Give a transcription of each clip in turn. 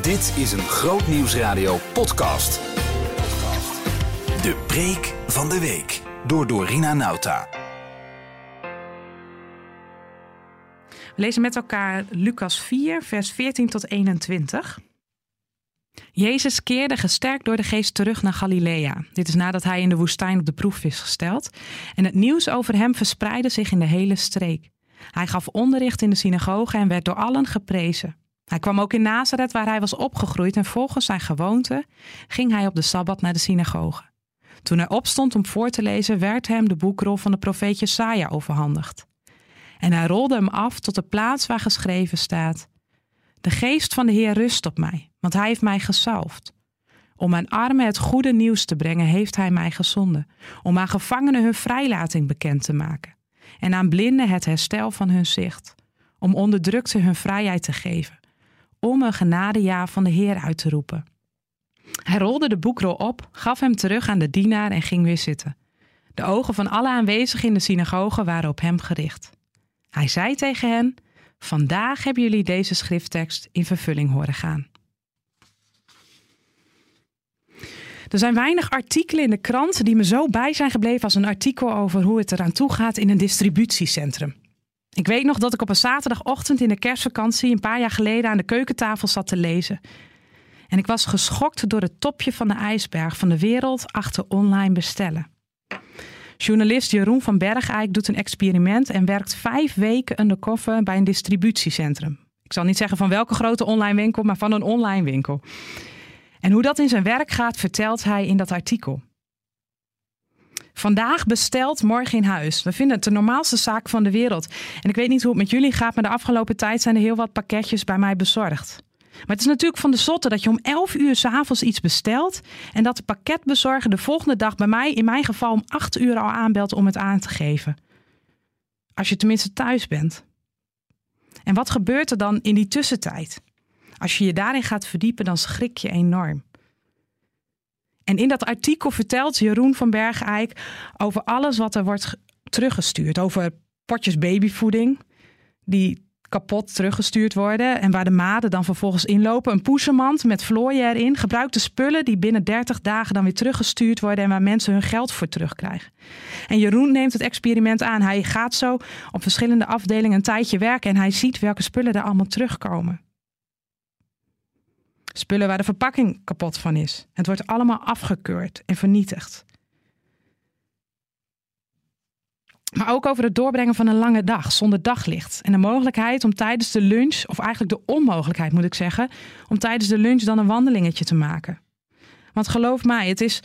Dit is een Groot Nieuwsradio podcast. De preek van de week door Dorina Nauta. We lezen met elkaar Lucas 4, vers 14 tot 21. Jezus keerde gesterkt door de geest terug naar Galilea. Dit is nadat hij in de woestijn op de proef is gesteld. En het nieuws over hem verspreidde zich in de hele streek. Hij gaf onderricht in de synagoge en werd door allen geprezen. Hij kwam ook in Nazareth waar hij was opgegroeid en volgens zijn gewoonte ging hij op de Sabbat naar de synagoge. Toen hij opstond om voor te lezen, werd hem de boekrol van de profeet Jesaja overhandigd. En hij rolde hem af tot de plaats waar geschreven staat: De geest van de Heer rust op mij, want hij heeft mij gezalfd. Om mijn armen het goede nieuws te brengen, heeft hij mij gezonden, om aan gevangenen hun vrijlating bekend te maken en aan blinden het herstel van hun zicht, om onderdrukten hun vrijheid te geven, om een genadejaar van de Heer uit te roepen. Hij rolde de boekrol op, gaf hem terug aan de dienaar en ging weer zitten. De ogen van alle aanwezigen in de synagoge waren op hem gericht. Hij zei tegen hen: Vandaag hebben jullie deze schrifttekst in vervulling horen gaan. Er zijn weinig artikelen in de krant die me zo bij zijn gebleven als een artikel over hoe het eraan toe gaat in een distributiecentrum. Ik weet nog dat ik op een zaterdagochtend in de kerstvakantie een paar jaar geleden aan de keukentafel zat te lezen. En ik was geschokt door het topje van de ijsberg van de wereld achter online bestellen. Journalist Jeroen van Bergijk doet een experiment en werkt vijf weken undercover bij een distributiecentrum. Ik zal niet zeggen van welke grote online winkel, maar van een online winkel. En hoe dat in zijn werk gaat, vertelt hij in dat artikel. Vandaag besteld, morgen in huis. We vinden het de normaalste zaak van de wereld. En ik weet niet hoe het met jullie gaat, maar de afgelopen tijd zijn er heel wat pakketjes bij mij bezorgd. Maar het is natuurlijk van de zotte dat je om 11 uur s'avonds iets bestelt en dat de pakketbezorger de volgende dag bij mij, in mijn geval om 8 uur al aanbelt om het aan te geven. Als je tenminste thuis bent. En wat gebeurt er dan in die tussentijd? Als je je daarin gaat verdiepen, dan schrik je enorm. En in dat artikel vertelt Jeroen van Bergijk over alles wat er wordt teruggestuurd. Over potjes babyvoeding, die kapot teruggestuurd worden en waar de maden dan vervolgens inlopen. Een poesemand met vlooien erin. Gebruikte spullen die binnen 30 dagen dan weer teruggestuurd worden en waar mensen hun geld voor terugkrijgen. En Jeroen neemt het experiment aan. Hij gaat zo op verschillende afdelingen een tijdje werken en hij ziet welke spullen er allemaal terugkomen. Spullen waar de verpakking kapot van is. Het wordt allemaal afgekeurd en vernietigd. Maar ook over het doorbrengen van een lange dag zonder daglicht. En de mogelijkheid om tijdens de lunch, of eigenlijk de onmogelijkheid moet ik zeggen, om tijdens de lunch dan een wandelingetje te maken. Want geloof mij, het is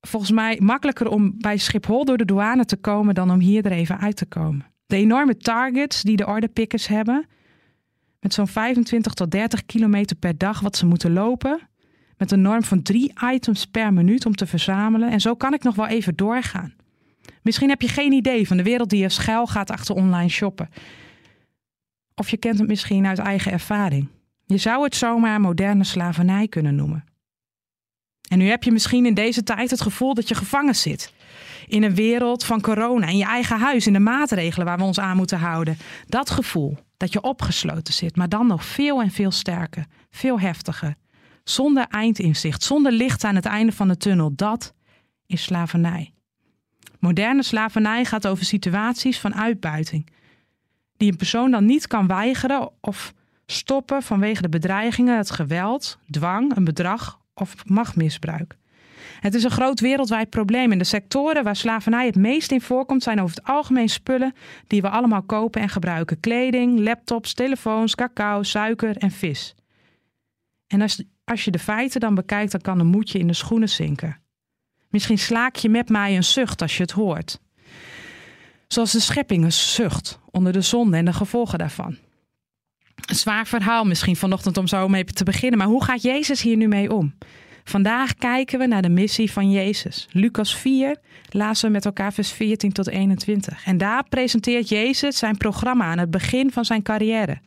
volgens mij makkelijker om bij Schiphol door de douane te komen dan om hier er even uit te komen. De enorme targets die de orderpickers hebben, met zo'n 25 tot 30 kilometer per dag wat ze moeten lopen, met een norm van drie items per minuut om te verzamelen. En zo kan ik nog wel even doorgaan. Misschien heb je geen idee van de wereld die je schuil gaat achter online shoppen. Of je kent het misschien uit eigen ervaring. Je zou het zomaar moderne slavernij kunnen noemen. En nu heb je misschien in deze tijd het gevoel dat je gevangen zit. In een wereld van corona, in je eigen huis, in de maatregelen waar we ons aan moeten houden. Dat gevoel dat je opgesloten zit, maar dan nog veel en veel sterker, veel heftiger. Zonder eindinzicht, zonder licht aan het einde van de tunnel. Dat is slavernij. Moderne slavernij gaat over situaties van uitbuiting, die een persoon dan niet kan weigeren of stoppen vanwege de bedreigingen, het geweld, dwang, een bedrag of machtmisbruik. Het is een groot wereldwijd probleem. En de sectoren waar slavernij het meest in voorkomt, zijn over het algemeen spullen die we allemaal kopen en gebruiken: kleding, laptops, telefoons, cacao, suiker en vis. En als, als je de feiten dan bekijkt, dan kan een moedje in de schoenen zinken. Misschien slaak je met mij een zucht als je het hoort. Zoals de schepping een zucht onder de zonde en de gevolgen daarvan. Een zwaar verhaal misschien vanochtend om zo mee te beginnen, maar hoe gaat Jezus hier nu mee om? Vandaag kijken we naar de missie van Jezus. Lucas 4 lazen we met elkaar vers 14 tot 21. En daar presenteert Jezus zijn programma aan het begin van zijn carrière.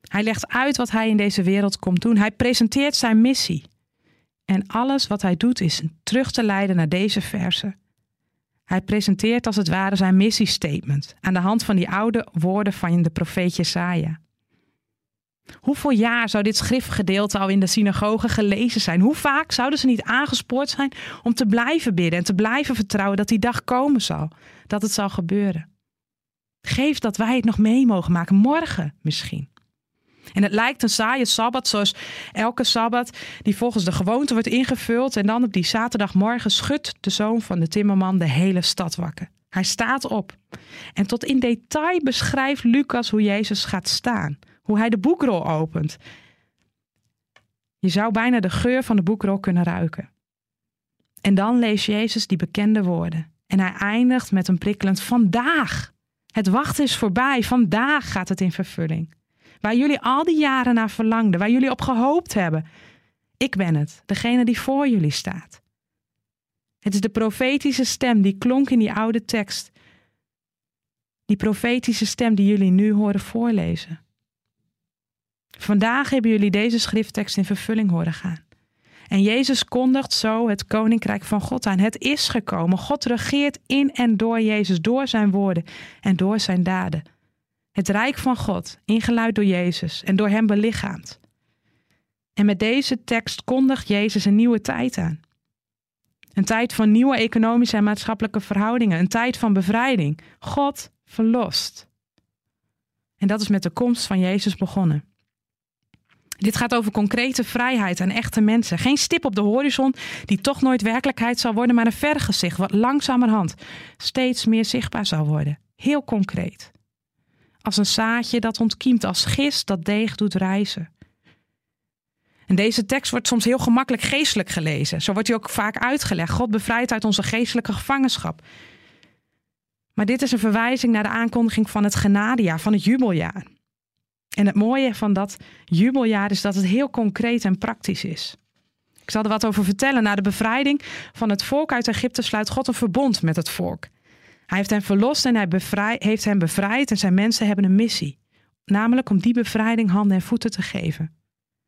Hij legt uit wat hij in deze wereld komt doen. Hij presenteert zijn missie. En alles wat hij doet is terug te leiden naar deze verse. Hij presenteert als het ware zijn missiestatement aan de hand van die oude woorden van de profeet Jesaja. Hoeveel jaar zou dit schriftgedeelte al in de synagoge gelezen zijn? Hoe vaak zouden ze niet aangespoord zijn om te blijven bidden en te blijven vertrouwen dat die dag komen zal, dat het zal gebeuren? Geef dat wij het nog mee mogen maken, morgen misschien. En het lijkt een saaie sabbat, zoals elke sabbat die volgens de gewoonte wordt ingevuld. En dan op die zaterdagmorgen schudt de zoon van de timmerman de hele stad wakker. Hij staat op. En tot in detail beschrijft Lucas hoe Jezus gaat staan. Hoe hij de boekrol opent. Je zou bijna de geur van de boekrol kunnen ruiken. En dan leest Jezus die bekende woorden. En hij eindigt met een prikkelend vandaag. Het wachten is voorbij. Vandaag gaat het in vervulling. Waar jullie al die jaren naar verlangden, waar jullie op gehoopt hebben. Ik ben het, degene die voor jullie staat. Het is de profetische stem die klonk in die oude tekst. Die profetische stem die jullie nu horen voorlezen. Vandaag hebben jullie deze schrifttekst in vervulling horen gaan. En Jezus kondigt zo het koninkrijk van God aan. Het is gekomen. God regeert in en door Jezus, door zijn woorden en door zijn daden. Het rijk van God, ingeluid door Jezus en door hem belichaamd. En met deze tekst kondigt Jezus een nieuwe tijd aan. Een tijd van nieuwe economische en maatschappelijke verhoudingen. Een tijd van bevrijding. God verlost. En dat is met de komst van Jezus begonnen. Dit gaat over concrete vrijheid aan echte mensen. Geen stip op de horizon die toch nooit werkelijkheid zal worden, maar een vergezicht wat langzamerhand steeds meer zichtbaar zal worden. Heel concreet. Als een zaadje dat ontkiemt, als gist dat deeg doet rijzen. En deze tekst wordt soms heel gemakkelijk geestelijk gelezen. Zo wordt hij ook vaak uitgelegd. God bevrijdt uit onze geestelijke gevangenschap. Maar dit is een verwijzing naar de aankondiging van het genadejaar, van het jubeljaar. En het mooie van dat jubeljaar is dat het heel concreet en praktisch is. Ik zal er wat over vertellen. Na de bevrijding van het volk uit Egypte sluit God een verbond met het volk. Hij heeft hen verlost en hij heeft hen bevrijd en zijn mensen hebben een missie. Namelijk om die bevrijding handen en voeten te geven.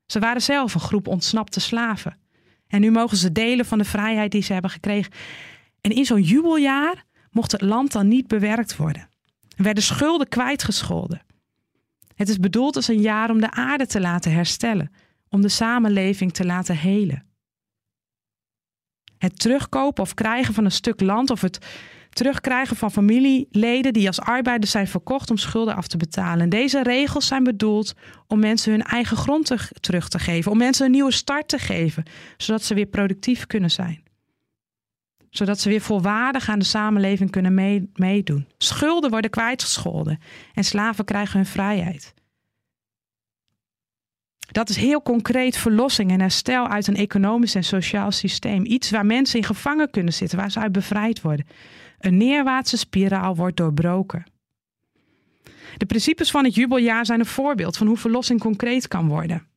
Ze waren zelf een groep ontsnapte slaven. En nu mogen ze delen van de vrijheid die ze hebben gekregen. En in zo'n jubeljaar mocht het land dan niet bewerkt worden. Er werden schulden kwijtgescholden. Het is bedoeld als een jaar om de aarde te laten herstellen, om de samenleving te laten helen. Het terugkopen of krijgen van een stuk land of het terugkrijgen van familieleden die als arbeiders zijn verkocht om schulden af te betalen. En deze regels zijn bedoeld om mensen hun eigen grond terug te geven, om mensen een nieuwe start te geven, zodat ze weer productief kunnen zijn. Zodat ze weer volwaardig aan de samenleving kunnen meedoen. Schulden worden kwijtgescholden en slaven krijgen hun vrijheid. Dat is heel concreet verlossing en herstel uit een economisch en sociaal systeem. Iets waar mensen in gevangen kunnen zitten, waar ze uit bevrijd worden. Een neerwaartse spiraal wordt doorbroken. De principes van het jubeljaar zijn een voorbeeld van hoe verlossing concreet kan worden.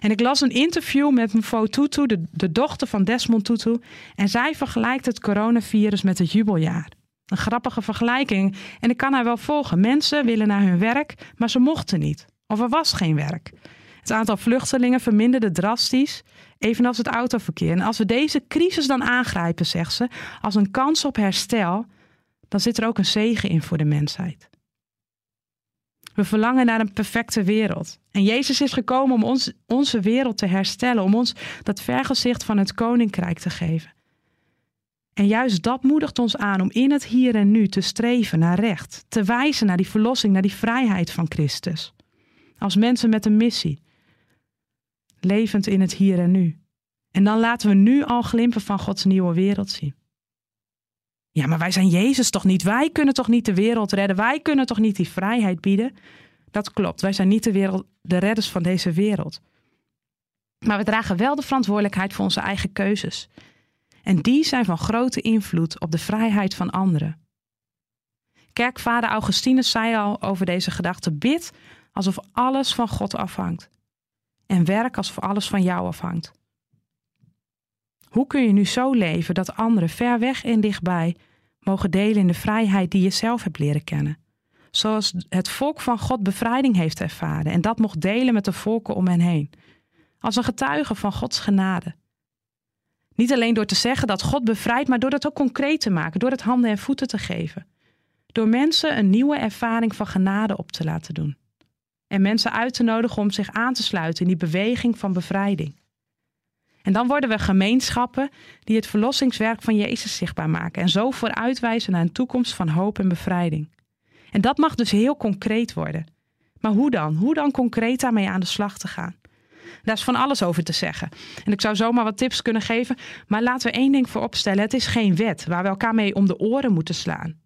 En ik las een interview met mevrouw Tutu, de, de dochter van Desmond Tutu, en zij vergelijkt het coronavirus met het jubeljaar. Een grappige vergelijking en ik kan haar wel volgen. Mensen willen naar hun werk, maar ze mochten niet. Of er was geen werk. Het aantal vluchtelingen verminderde drastisch, evenals het autoverkeer. En als we deze crisis dan aangrijpen, zegt ze, als een kans op herstel, dan zit er ook een zegen in voor de mensheid. We verlangen naar een perfecte wereld. En Jezus is gekomen om ons, onze wereld te herstellen, om ons dat vergezicht van het koninkrijk te geven. En juist dat moedigt ons aan om in het hier en nu te streven naar recht, te wijzen naar die verlossing, naar die vrijheid van Christus. Als mensen met een missie, levend in het hier en nu. En dan laten we nu al glimpen van Gods nieuwe wereld zien. Ja, maar wij zijn Jezus toch niet? Wij kunnen toch niet de wereld redden? Wij kunnen toch niet die vrijheid bieden? Dat klopt, wij zijn niet de, wereld, de redders van deze wereld. Maar we dragen wel de verantwoordelijkheid voor onze eigen keuzes. En die zijn van grote invloed op de vrijheid van anderen. Kerkvader Augustinus zei al over deze gedachte: bid alsof alles van God afhangt en werk als voor alles van jou afhangt. Hoe kun je nu zo leven dat anderen ver weg en dichtbij mogen delen in de vrijheid die je zelf hebt leren kennen? Zoals het volk van God bevrijding heeft ervaren en dat mocht delen met de volken om hen heen. Als een getuige van Gods genade. Niet alleen door te zeggen dat God bevrijdt, maar door dat ook concreet te maken, door het handen en voeten te geven. Door mensen een nieuwe ervaring van genade op te laten doen. En mensen uit te nodigen om zich aan te sluiten in die beweging van bevrijding. En dan worden we gemeenschappen die het verlossingswerk van Jezus zichtbaar maken en zo vooruitwijzen naar een toekomst van hoop en bevrijding. En dat mag dus heel concreet worden. Maar hoe dan? Hoe dan concreet daarmee aan de slag te gaan? Daar is van alles over te zeggen. En ik zou zomaar wat tips kunnen geven, maar laten we één ding vooropstellen: het is geen wet waar we elkaar mee om de oren moeten slaan.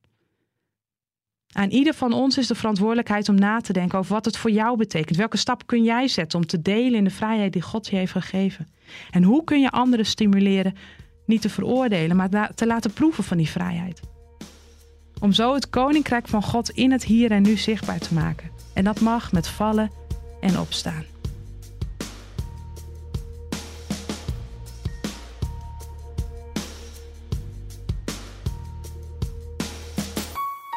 Aan ieder van ons is de verantwoordelijkheid om na te denken over wat het voor jou betekent. Welke stap kun jij zetten om te delen in de vrijheid die God je heeft gegeven? En hoe kun je anderen stimuleren niet te veroordelen, maar te laten proeven van die vrijheid? Om zo het koninkrijk van God in het hier en nu zichtbaar te maken. En dat mag met vallen en opstaan.